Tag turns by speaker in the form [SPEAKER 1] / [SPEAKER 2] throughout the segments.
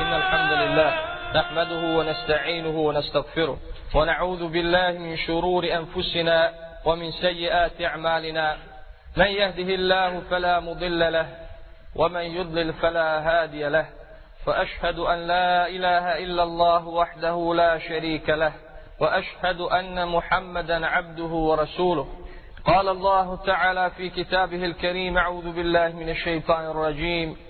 [SPEAKER 1] إن الحمد لله نحمده ونستعينه ونستغفره ونعوذ بالله من شرور أنفسنا ومن سيئات أعمالنا. من يهده الله فلا مضل له ومن يضلل فلا هادي له. فأشهد أن لا إله إلا الله وحده لا شريك له. وأشهد أن محمدا عبده ورسوله. قال الله تعالى في كتابه الكريم أعوذ بالله من الشيطان الرجيم.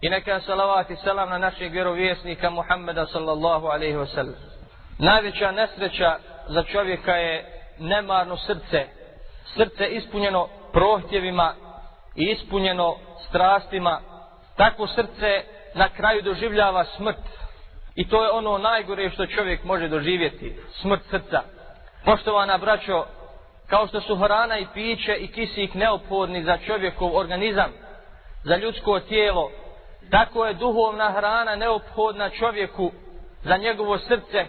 [SPEAKER 1] I neka salavat i salam na našeg vjerovjesnika Muhammeda sallallahu alaihi wasallam. Najveća nesreća za čovjeka je nemarno srce. Srce ispunjeno prohtjevima i ispunjeno strastima. Takvo srce na kraju doživljava smrt. I to je ono najgore što čovjek može doživjeti. Smrt srca. Poštovana braćo, kao što su hrana i piće i kisik neophodni za čovjekov organizam, za ljudsko tijelo, tako je duhovna hrana neophodna čovjeku za njegovo srce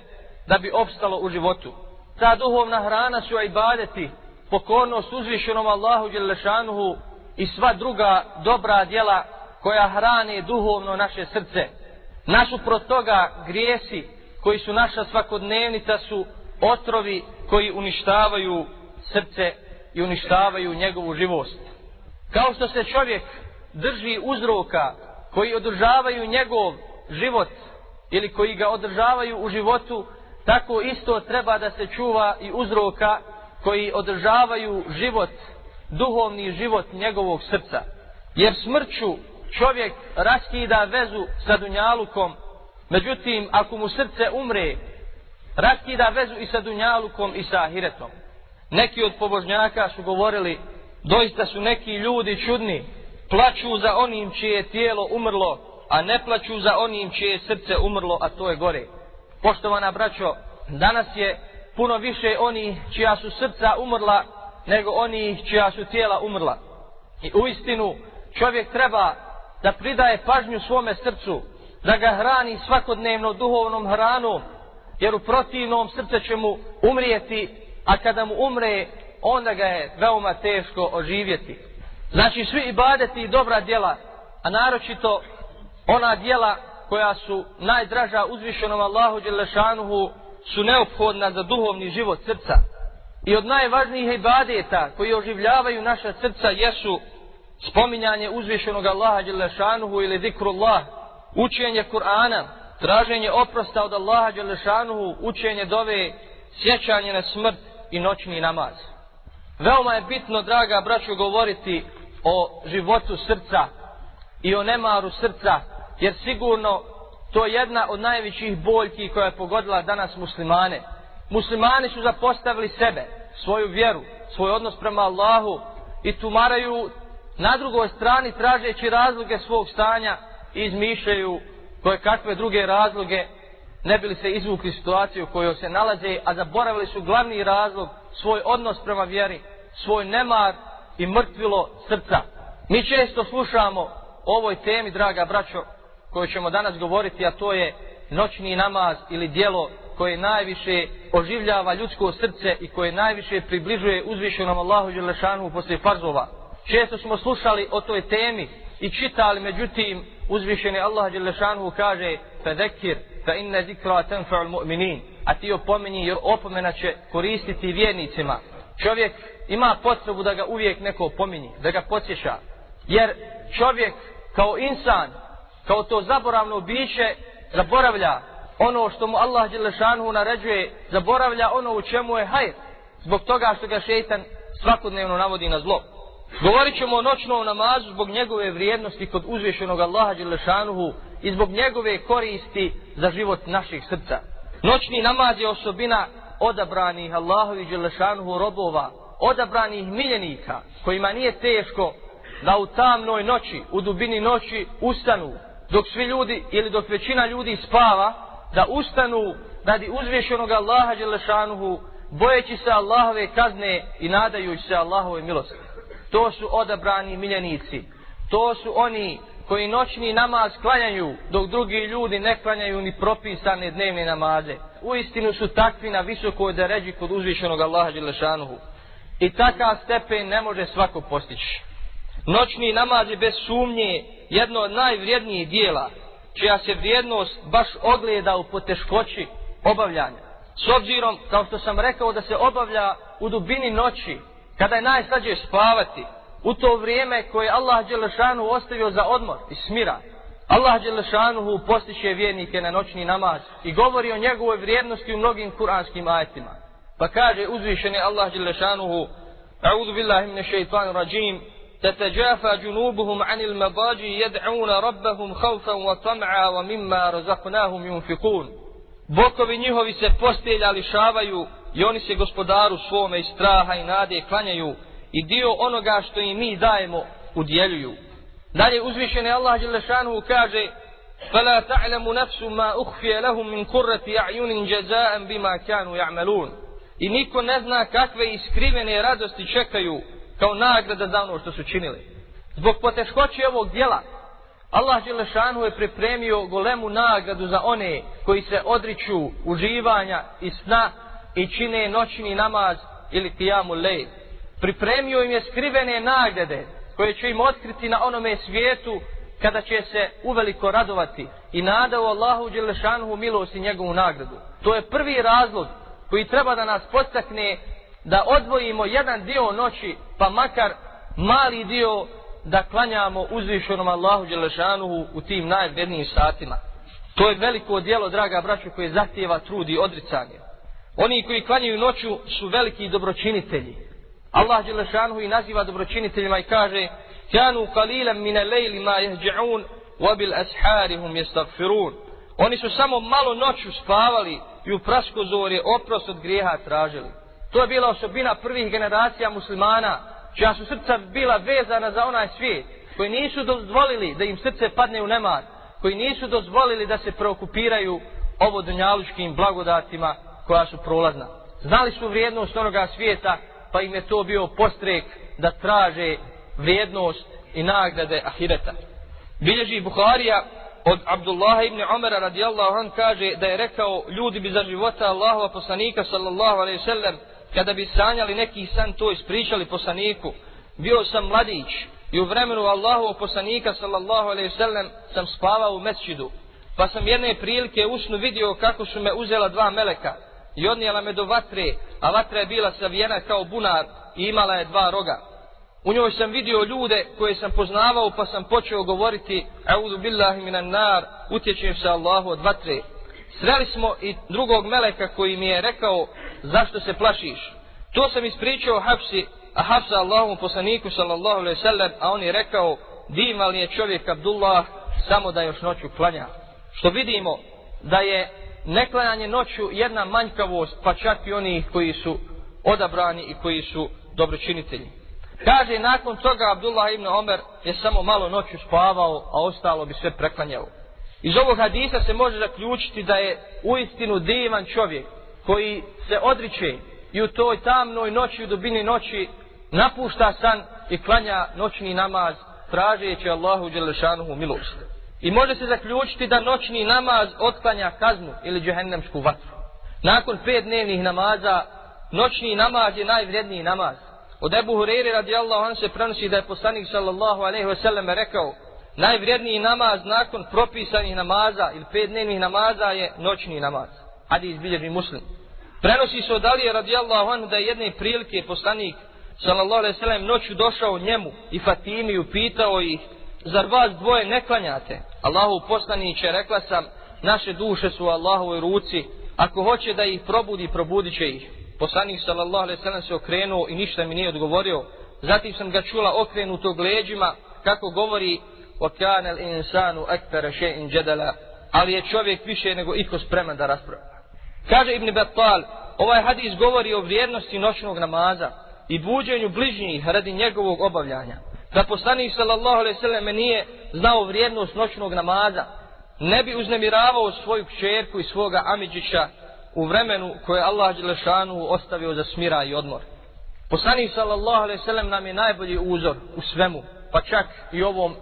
[SPEAKER 1] da bi opstalo u životu. Ta duhovna hrana su ibadeti, pokornost uzvišenom Allahu Đelešanuhu i sva druga dobra djela koja hrane duhovno naše srce. Nasuprot toga grijesi koji su naša svakodnevnica su otrovi koji uništavaju srce i uništavaju njegovu živost. Kao što se čovjek drži uzroka koji održavaju njegov život ili koji ga održavaju u životu, tako isto treba da se čuva i uzroka koji održavaju život, duhovni život njegovog srca. Jer smrću čovjek raskida vezu sa Dunjalukom, međutim, ako mu srce umre, raskida vezu i sa Dunjalukom i sa Ahiretom. Neki od pobožnjaka su govorili, doista su neki ljudi čudni, plaću za onim čije je tijelo umrlo, a ne plaću za onim čije je srce umrlo, a to je gore. Poštovana braćo, danas je puno više oni čija su srca umrla, nego oni čija su tijela umrla. I u istinu čovjek treba da pridaje pažnju svome srcu, da ga hrani svakodnevno duhovnom hranom, jer u protivnom srce će mu umrijeti, a kada mu umre, onda ga je veoma teško oživjeti. Znači svi ibadeti i dobra djela, a naročito ona djela koja su najdraža uzvišenom Allahu Đelešanuhu su neophodna za duhovni život srca. I od najvažnijih ibadeta koji oživljavaju naša srca jesu spominjanje uzvišenog Allaha Đelešanuhu ili zikrullah, učenje Kur'ana, traženje oprosta od Allaha Đelešanuhu, učenje dove, sjećanje na smrt i noćni namaz. Veoma je bitno, draga braću, govoriti o životu srca i o nemaru srca, jer sigurno to je jedna od najvećih boljki koja je pogodila danas muslimane. Muslimani su zapostavili sebe, svoju vjeru, svoj odnos prema Allahu i tumaraju na drugoj strani tražeći razloge svog stanja i izmišljaju koje kakve druge razloge ne bili se izvukli situaciju u kojoj se nalaze, a zaboravili su glavni razlog, svoj odnos prema vjeri, svoj nemar i mrtvilo srca. Mi često slušamo o ovoj temi, draga braćo, koju ćemo danas govoriti, a to je noćni namaz ili dijelo koje najviše oživljava ljudsko srce i koje najviše približuje uzvišenom Allahu Đelešanu poslije farzova. Često smo slušali o toj temi i čitali, međutim, uzvišeni Allah Đelešanu kaže Fedekir, fa inna zikra tenfa'ul mu'minin, a ti opomeni jer opomena će koristiti vjernicima. Čovjek ima potrebu da ga uvijek neko pominji, da ga podsjeća. Jer čovjek kao insan, kao to zaboravno biće, zaboravlja ono što mu Allah Đelešanhu naređuje, zaboravlja ono u čemu je hajr, zbog toga što ga šeitan svakodnevno navodi na zlo. Govorit ćemo o noćnom namazu zbog njegove vrijednosti kod uzvješenog Allaha Đelešanuhu i zbog njegove koristi za život naših srca. Noćni namaz je osobina odabranih Allahovi Đelešanuhu robova, odabranih miljenika kojima nije teško da u tamnoj noći, u dubini noći ustanu, dok svi ljudi ili dok većina ljudi spava, da ustanu radi uzvješenog Allaha Đelešanuhu, bojeći se Allahove kazne i nadajući se Allahove milosti. To su odabrani miljenici. To su oni koji noćni namaz klanjaju, dok drugi ljudi ne klanjaju ni propisane dnevne namaze. U istinu su takvi na visokoj deređi kod uzvišenog Allaha Đelešanuhu. I takav stepen ne može svako postići. Noćni namaz je bez sumnje jedno od najvrijednijih dijela, čija se vrijednost baš ogleda u poteškoći obavljanja. S obzirom, kao što sam rekao, da se obavlja u dubini noći, kada je najslađe spavati, u to vrijeme koje Allah Đelešanu ostavio za odmor i smira. Allah Đelešanu postiće vjernike na noćni namaz i govori o njegovoj vrijednosti u mnogim kuranskim ajetima. Pa kaže uzvišeni Allah dželle šanuhu: "Euzu billahi minash shaytanir racim. Tatajafa junubuhum anil madaji yad'una rabbahum khawfan wa tam'a wa mimma razaqnahum yunfiqun." Bokovi njihovi se postavljali šavaju i oni se gospodaru svome i straha i nade klanjaju i dio onoga što im mi dajemo udjeljuju. Dalje uzvišeni Allah dželle kaže: فلا تعلم نفس ما أخفي لهم من قرة أعين جزاء بما كانوا يعملون I niko ne zna kakve iskrivene radosti čekaju kao nagrada za ono što su činili. Zbog poteškoće ovog dijela, Allah Đelešanu je pripremio golemu nagradu za one koji se odriču uživanja i sna i čine noćni namaz ili kijamu lej. Pripremio im je skrivene nagrade koje će im otkriti na onome svijetu kada će se uveliko radovati i nadao Allahu Đelešanu milost i njegovu nagradu. To je prvi razlog koji treba da nas postakne da odvojimo jedan dio noći, pa makar mali dio da klanjamo uzvišenom Allahu Đelešanuhu u tim najvrednijim satima. To je veliko dijelo, draga braću, koje zahtjeva trud i odricanje. Oni koji klanjaju noću su veliki dobročinitelji. Allah Đelešanuhu i naziva dobročiniteljima i kaže Kanu qalilan min lejli ma jehđe'un, wabil asharihum yastaghfirun. Oni su samo malo noću spavali i u praskozorje oprost od grijeha tražili. To je bila osobina prvih generacija muslimana, čija su srca bila vezana za onaj svijet, koji nisu dozvolili da im srce padne u nemar, koji nisu dozvolili da se preokupiraju ovo dunjalučkim blagodatima koja su prolazna. Znali su vrijednost onoga svijeta, pa im je to bio postrek da traže vrijednost i nagrade ahireta. Bilježi Buharija od Abdullaha ibn Umara radijallahu an kaže da je rekao ljudi bi za života Allahova poslanika sallallahu alaihi sallam kada bi sanjali neki san to ispričali poslaniku, bio sam mladić i u vremenu Allahu poslanika sallallahu alejhi ve sellem sam spavao u mesčidu. Pa sam jedne prilike usnu vidio kako su me uzela dva meleka i odnijela me do vatre, a vatra je bila savijena kao bunar i imala je dva roga. U njoj sam vidio ljude koje sam poznavao pa sam počeo govoriti A'udhu billahi minan nar, utječem se Allahu od vatre. Sreli smo i drugog meleka koji mi je rekao zašto se plašiš. To sam ispričao Hafsi, a Hafsa Allahom poslaniku sallallahu alaihi sallam, a on je rekao divan je čovjek Abdullah samo da još noću klanja. Što vidimo da je neklanjanje noću jedna manjkavost pa čak i onih koji su odabrani i koji su dobročinitelji. Kaže, nakon toga Abdullah ibn Omer je samo malo noću spavao, a ostalo bi sve preklanjao. Iz ovog hadisa se može zaključiti da je uistinu divan čovjek koji se odriče i u toj tamnoj noći, u dubini noći napušta san i klanja noćni namaz tražeći Allahu Đelešanuhu milost. I može se zaključiti da noćni namaz otklanja kaznu ili džehennemsku vatru. Nakon pet dnevnih namaza, noćni namaz je najvredniji namaz. Od Ebu Hureyri radijallahu anhu se prenosi da je poslanik sallallahu alaihi ve selleme rekao najvredniji namaz nakon propisanih namaza ili pet dnevnih namaza je noćni namaz. Hadis bilježi muslim. Prenosi se od Alije radijallahu anhu da je jedne prilike poslanik sallallahu alaihi sallam noću došao njemu i Fatimi upitao ih zar vas dvoje ne klanjate? Allahu poslaniće rekla sam naše duše su u Allahovoj ruci ako hoće da ih probudi probudit će ih. Poslanik sallallahu alaihi sallam se okrenuo i ništa mi nije odgovorio. Zatim sam ga čula okrenutog leđima kako govori وَكَانَ الْإِنسَانُ أَكْتَرَ شَيْءٍ جَدَلَ Ali je čovjek više nego iko spreman da raspravlja. Kaže Ibn Battal, ovaj hadis govori o vrijednosti noćnog namaza i buđenju bližnjih radi njegovog obavljanja. Da poslanik sallallahu alaihi sallam nije znao vrijednost noćnog namaza, ne bi uznemiravao svoju kćerku i svoga Amidžića u vremenu koje Allah Đelešanu ostavio za smira i odmor. Poslanik sallallahu alaihi sallam nam je najbolji uzor u svemu, pa čak i ovom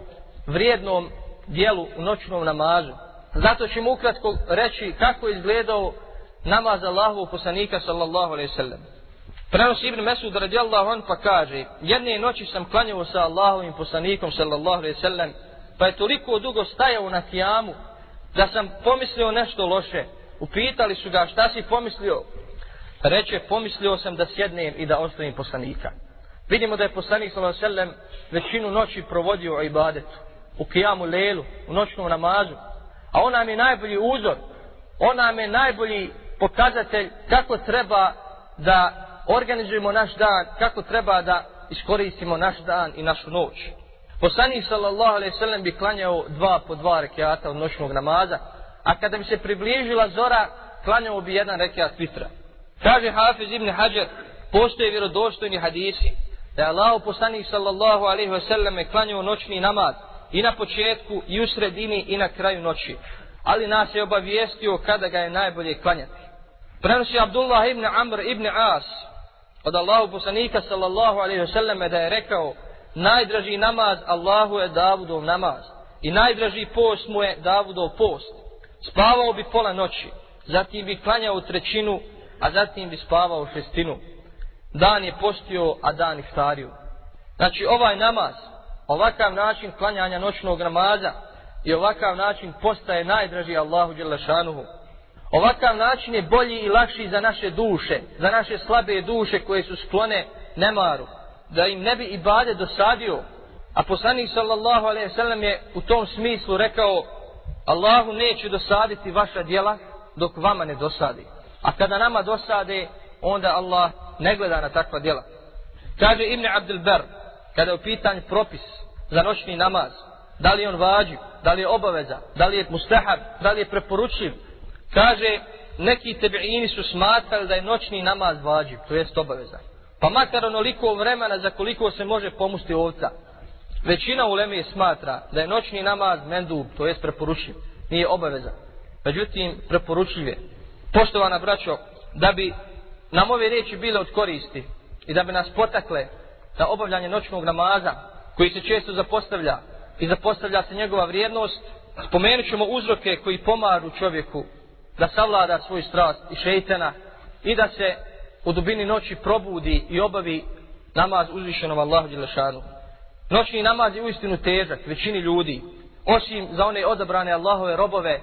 [SPEAKER 1] vrijednom dijelu u noćnom namazu. Zato ćemo ukratko reći kako je izgledao namaz Allahu poslanika sallallahu alaihi sallam. Prenosi Ibn Mesud radijallahu an pa kaže Jedne noći sam klanjao sa Allahovim poslanikom sallallahu alaihi sallam Pa je toliko dugo stajao na kijamu Da sam pomislio nešto loše Upitali su ga šta si pomislio? Reče pomislio sam da sjednem i da ostavim poslanika. Vidimo da je poslanik sallallahu alejhi ve sellem Većinu noći provodio u ibadetu U kijamu lelu, u noćnom namazu. A on nam je najbolji uzor On nam je najbolji pokazatelj kako treba da organizujemo naš dan, kako treba da iskoristimo naš dan i našu noć. Poslanik sallallahu alejhi ve sellem bi klanjao dva po dva rekata od noćnog namaza, a kada bi se približila zora, klanjao bi jedan rekiat vitra. Kaže Hafiz ibn Hajar, postoje vjerodostojni hadisi, da je Allah poslanik sallallahu alejhi ve sellem klanjao noćni namaz i na početku, i u sredini, i na kraju noći. Ali nas je obavijestio kada ga je najbolje klanjati. Prenosi Abdullah ibn Amr ibn As, od Allahu poslanika sallallahu alaihi wa sallam da je rekao najdraži namaz Allahu je Davudov namaz i najdraži post mu je Davudov post. Spavao bi pola noći, zatim bi klanjao trećinu, a zatim bi spavao šestinu. Dan je postio, a dan iftario. Znači ovaj namaz, ovakav način klanjanja noćnog namaza i ovakav način postaje najdraži Allahu Đelešanuhu. Ovakav način je bolji i lakši za naše duše, za naše slabe duše koje su sklone nemaru, da im ne bi i bade dosadio. A poslanik sallallahu alaihi sallam je u tom smislu rekao Allahu neće dosaditi vaša djela dok vama ne dosadi. A kada nama dosade, onda Allah ne gleda na takva djela. Kaže Ibn Abdul Ber, kada je u pitanju propis za noćni namaz, da li je on vađiv, da li je obaveza, da li je mustahab, da li je preporučiv, Kaže, neki tebeini su smatrali da je noćni namaz vađiv, to jest obaveza. Pa makar onoliko vremena za koliko se može pomusti ovca. Većina uleme smatra da je noćni namaz mendub, to jest preporučiv, nije obaveza. Međutim, preporučiv je. Poštovana braćo, da bi nam ove riječi bile od koristi i da bi nas potakle da obavljanje noćnog namaza, koji se često zapostavlja i zapostavlja se njegova vrijednost, spomenut ćemo uzroke koji pomaru čovjeku da savlada svoj strast i šeitena i da se u dubini noći probudi i obavi namaz uzvišenom Allahu Đelešanu. Noćni namaz je uistinu težak većini ljudi, osim za one odabrane Allahove robove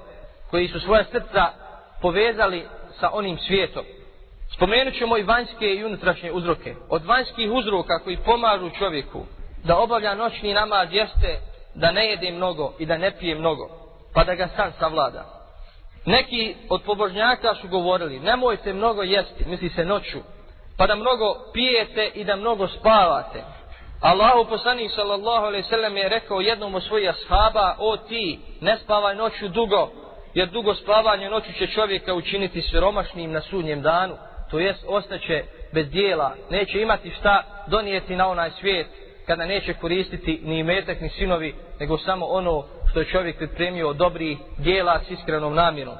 [SPEAKER 1] koji su svoje srca povezali sa onim svijetom. Spomenut ćemo i vanjske i unutrašnje uzroke. Od vanjskih uzroka koji pomažu čovjeku da obavlja noćni namaz jeste da ne jede mnogo i da ne pije mnogo, pa da ga san savlada. Neki od pobožnjaka su govorili, nemojte mnogo jesti, misli se noću, pa da mnogo pijete i da mnogo spavate. Allahu poslanik sallallahu alejhi ve sellem je rekao jednom od svojih ashaba: "O ti, ne spavaj noću dugo, jer dugo spavanje noću će čovjeka učiniti siromašnim na sudnjem danu, to jest ostaće bez dijela, neće imati šta donijeti na onaj svijet, kada neće koristiti ni imetak ni sinovi, nego samo ono što je čovjek pripremio od dobrih dijela s iskrenom namjerom.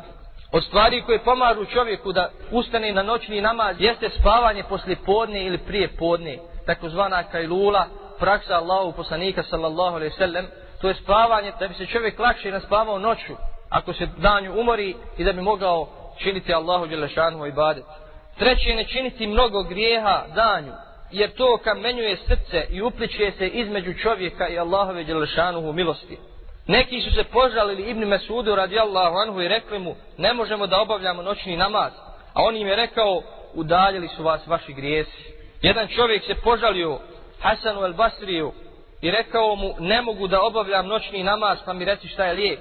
[SPEAKER 1] Od stvari koje pomažu čovjeku da ustane na noćni namaz jeste spavanje posle podne ili prije podne, takozvana kajlula, praksa Allahu poslanika sallallahu alaihi sallam, to je spavanje da bi se čovjek lakše naspavao noću, ako se danju umori i da bi mogao činiti Allahu dželešanu i badet. Treće, ne činiti mnogo grijeha danju, jer to kamenjuje srce i upliče se između čovjeka i Allahove dželešanu milosti. Neki su se požalili Ibn Mesudu radijallahu anhu i rekli mu ne možemo da obavljamo noćni namaz. A on im je rekao udaljili su vas vaši grijesi. Jedan čovjek se požalio Hasanu el Basriju i rekao mu ne mogu da obavljam noćni namaz pa mi reci šta je lijek.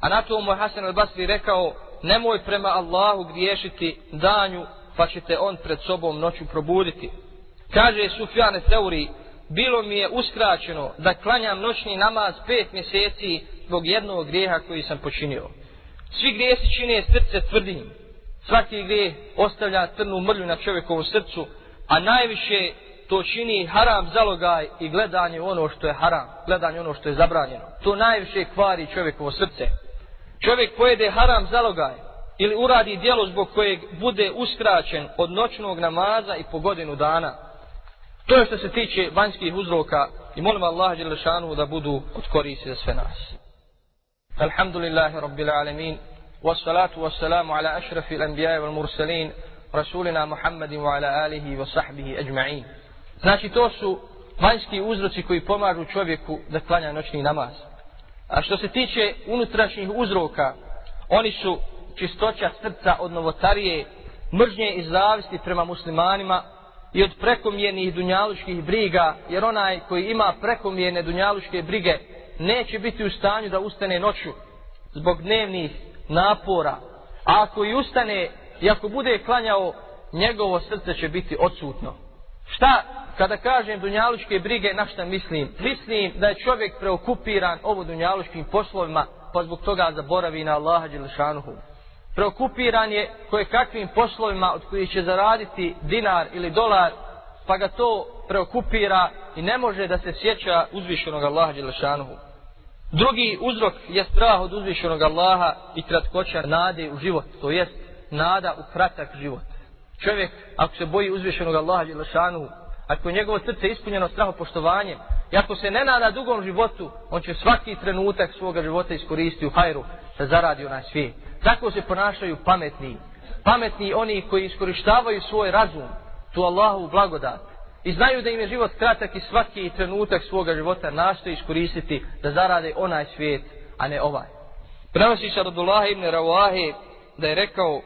[SPEAKER 1] A na to mu je Hasan el Basri rekao nemoj prema Allahu griješiti danju pa ćete on pred sobom noću probuditi. Kaže Sufjane Teuri bilo mi je uskraćeno da klanjam noćni namaz pet mjeseci zbog jednog grijeha koji sam počinio. Svi grijesi čine srce tvrdim. Svaki grijeh ostavlja crnu mrlju na čovjekovom srcu, a najviše to čini haram zalogaj i gledanje ono što je haram, gledanje ono što je zabranjeno. To najviše kvari čovjekovo srce. Čovjek pojede haram zalogaj ili uradi dijelo zbog kojeg bude uskraćen od noćnog namaza i po godinu dana. To je što se tiče vanjskih uzroka i molim Allah Đelešanu da budu od korisi za sve nas. Alhamdulillahi Rabbil Alamin wassalatu wassalamu ala ašrafi l'anbijaja wal mursalin rasulina Muhammedin wa ala alihi wa sahbihi ajma'in. Znači to su vanjski uzroci koji pomažu čovjeku da klanja noćni namaz. A što se tiče unutrašnjih uzroka, oni su čistoća srca od novotarije, mržnje i zavisti prema muslimanima i od prekomjernih dunjaluških briga, jer onaj koji ima prekomjerne dunjaluške brige neće biti u stanju da ustane noću zbog dnevnih napora. A ako i ustane i ako bude klanjao, njegovo srce će biti odsutno. Šta kada kažem dunjaluške brige, na šta mislim? Mislim da je čovjek preokupiran ovo dunjaluškim poslovima, pa zbog toga zaboravi na Allaha Đelešanuhu. Preokupiran je koje kakvim poslovima od kojih će zaraditi dinar ili dolar, pa ga to preokupira i ne može da se sjeća uzvišenog Allaha Đelešanuhu. Drugi uzrok je strah od uzvišenog Allaha i kratkoća nade u život, to jest nada u kratak život. Čovjek, ako se boji uzvišenog Allaha Đelešanu, ako je njegovo srce ispunjeno strahopoštovanjem, i ako se ne nada dugom životu, on će svaki trenutak svoga života iskoristiti u hajru da zaradi onaj svijet. Tako se ponašaju pametni. Pametni oni koji iskorištavaju svoj razum, tu Allahu blagodat. I znaju da im je život kratak i svaki trenutak svoga života nastoji iskoristiti da zarade onaj svijet, a ne ovaj. Prenosi se Radullah ibn Ravahe da je rekao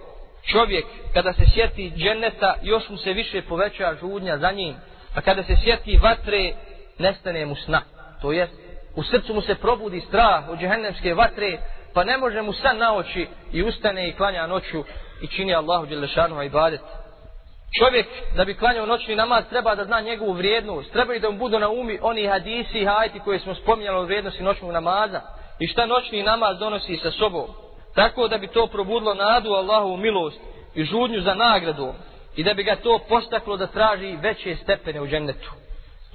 [SPEAKER 1] čovjek kada se sjeti dženeta još mu se više poveća žudnja za njim, a kada se sjeti vatre nestane mu sna. To jest, u srcu mu se probudi strah od džehennemske vatre, pa ne može mu san na oči i ustane i klanja noću i čini Allahu Đelešanu ibadet. Čovjek da bi klanjao noćni namaz treba da zna njegovu vrijednost, treba i da mu budu na umi oni hadisi i hajti koje smo spominjali o vrijednosti noćnog namaza i šta noćni namaz donosi sa sobom. Tako da bi to probudilo nadu Allahovu milost i žudnju za nagradu i da bi ga to postaklo da traži veće stepene u džennetu.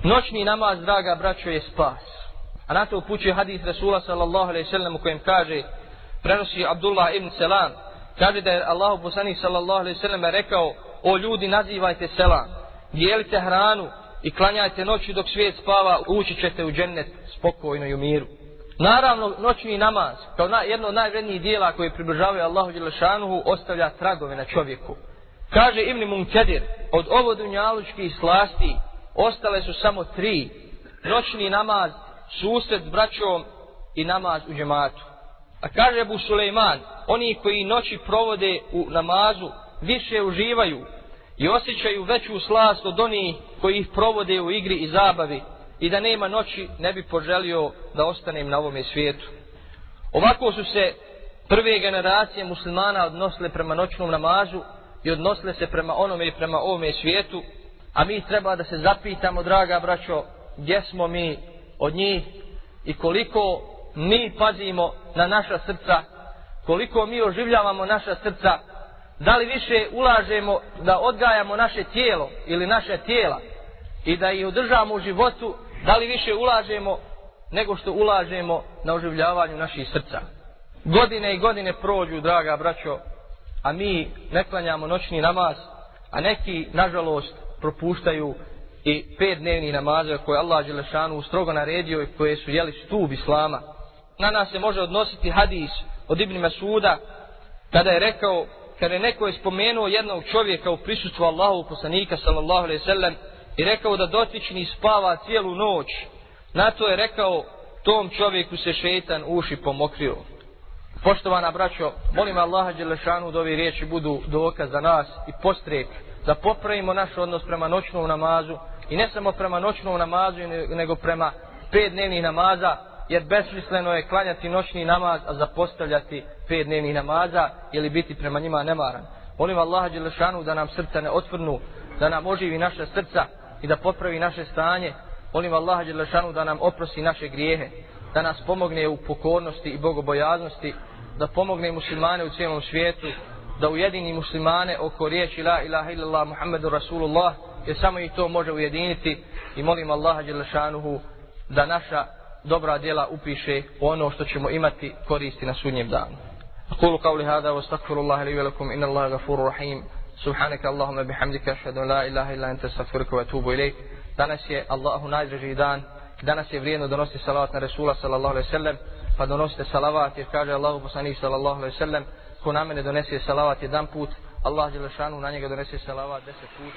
[SPEAKER 1] Noćni namaz, draga braćo, je spas. A na to upućuje hadis Rasula sallallahu alaihi sallam u kojem kaže, prenosi Abdullah ibn Selam, kaže da je Allahu poslanik sallallahu alaihi sallam rekao, o ljudi nazivajte selam, dijelite hranu i klanjajte noći dok svijet spava, ući ćete u džennet spokojno i u miru. Naravno, noćni namaz, kao na, jedno od najvrednijih dijela koje približavaju Allahu Đelešanuhu, ostavlja tragove na čovjeku. Kaže Ibn Munkedir, od ovo dunjalučkih slasti, ostale su samo tri. Noćni namaz, susret s braćom i namaz u džematu. A kaže Abu Suleiman, oni koji noći provode u namazu, više uživaju i osjećaju veću slast od onih koji ih provode u igri i zabavi i da nema noći ne bi poželio da ostanem na ovome svijetu. Ovako su se prve generacije muslimana odnosile prema noćnom namazu i odnosile se prema onome i prema ovome svijetu, a mi treba da se zapitamo, draga braćo, gdje smo mi od njih i koliko mi pazimo na naša srca, koliko mi oživljavamo naša srca, da li više ulažemo da odgajamo naše tijelo ili naše tijela i da ih održamo u životu, da li više ulažemo nego što ulažemo na oživljavanju naših srca. Godine i godine prođu, draga braćo, a mi ne klanjamo noćni namaz, a neki, nažalost, propuštaju i pet dnevni namaza koje Allah Đelešanu strogo naredio i koje su jeli stub Islama. Na nas se može odnositi hadis od Ibn Masuda kada je rekao, kada je neko je spomenuo jednog čovjeka u prisutstvu Allahu poslanika sallallahu alaihi sallam i rekao da dotični spava cijelu noć. Na to je rekao, tom čovjeku se šetan uši pomokrio. Poštovana braćo, molim Allaha Đelešanu da ove riječi budu dokaz za nas i postrek da popravimo naš odnos prema noćnom namazu i ne samo prema noćnom namazu nego prema pet dnevnih namaza jer besmisleno je klanjati noćni namaz a zapostavljati pet dnevnih namaza ili biti prema njima nemaran. Molim Allaha Đelešanu da nam srca ne otvrnu, da nam oživi naša srca i da popravi naše stanje. Molim Allaha Đelešanu da nam oprosi naše grijehe, da nas pomogne u pokornosti i bogobojaznosti, da pomogne muslimane u cijelom svijetu, da ujedini muslimane oko riječi la ilaha illallah Muhammedu Rasulullah jer samo ih to može ujediniti i molim Allaha Đelešanuhu da naša dobra djela upiše ono što ćemo imati koristi na sudnjem danu. أقول قولي هذا واستغفر الله لي ولكم إن الله غفور رحيم Subhanaka Allahumma bihamdika ashhadu an la ilaha illa anta astaghfiruka wa atubu ilayk. Danas je Allahu najdraži dan. Danas je vrijedno donositi salavat na Resula sallallahu alejhi ve sellem. Pa donosite salavat jer kaže Allahu poslanik sallallahu alejhi ve sellem: "Ko na mene donese salavat jedan put, Allah dželle na njega donese salavat 10 put."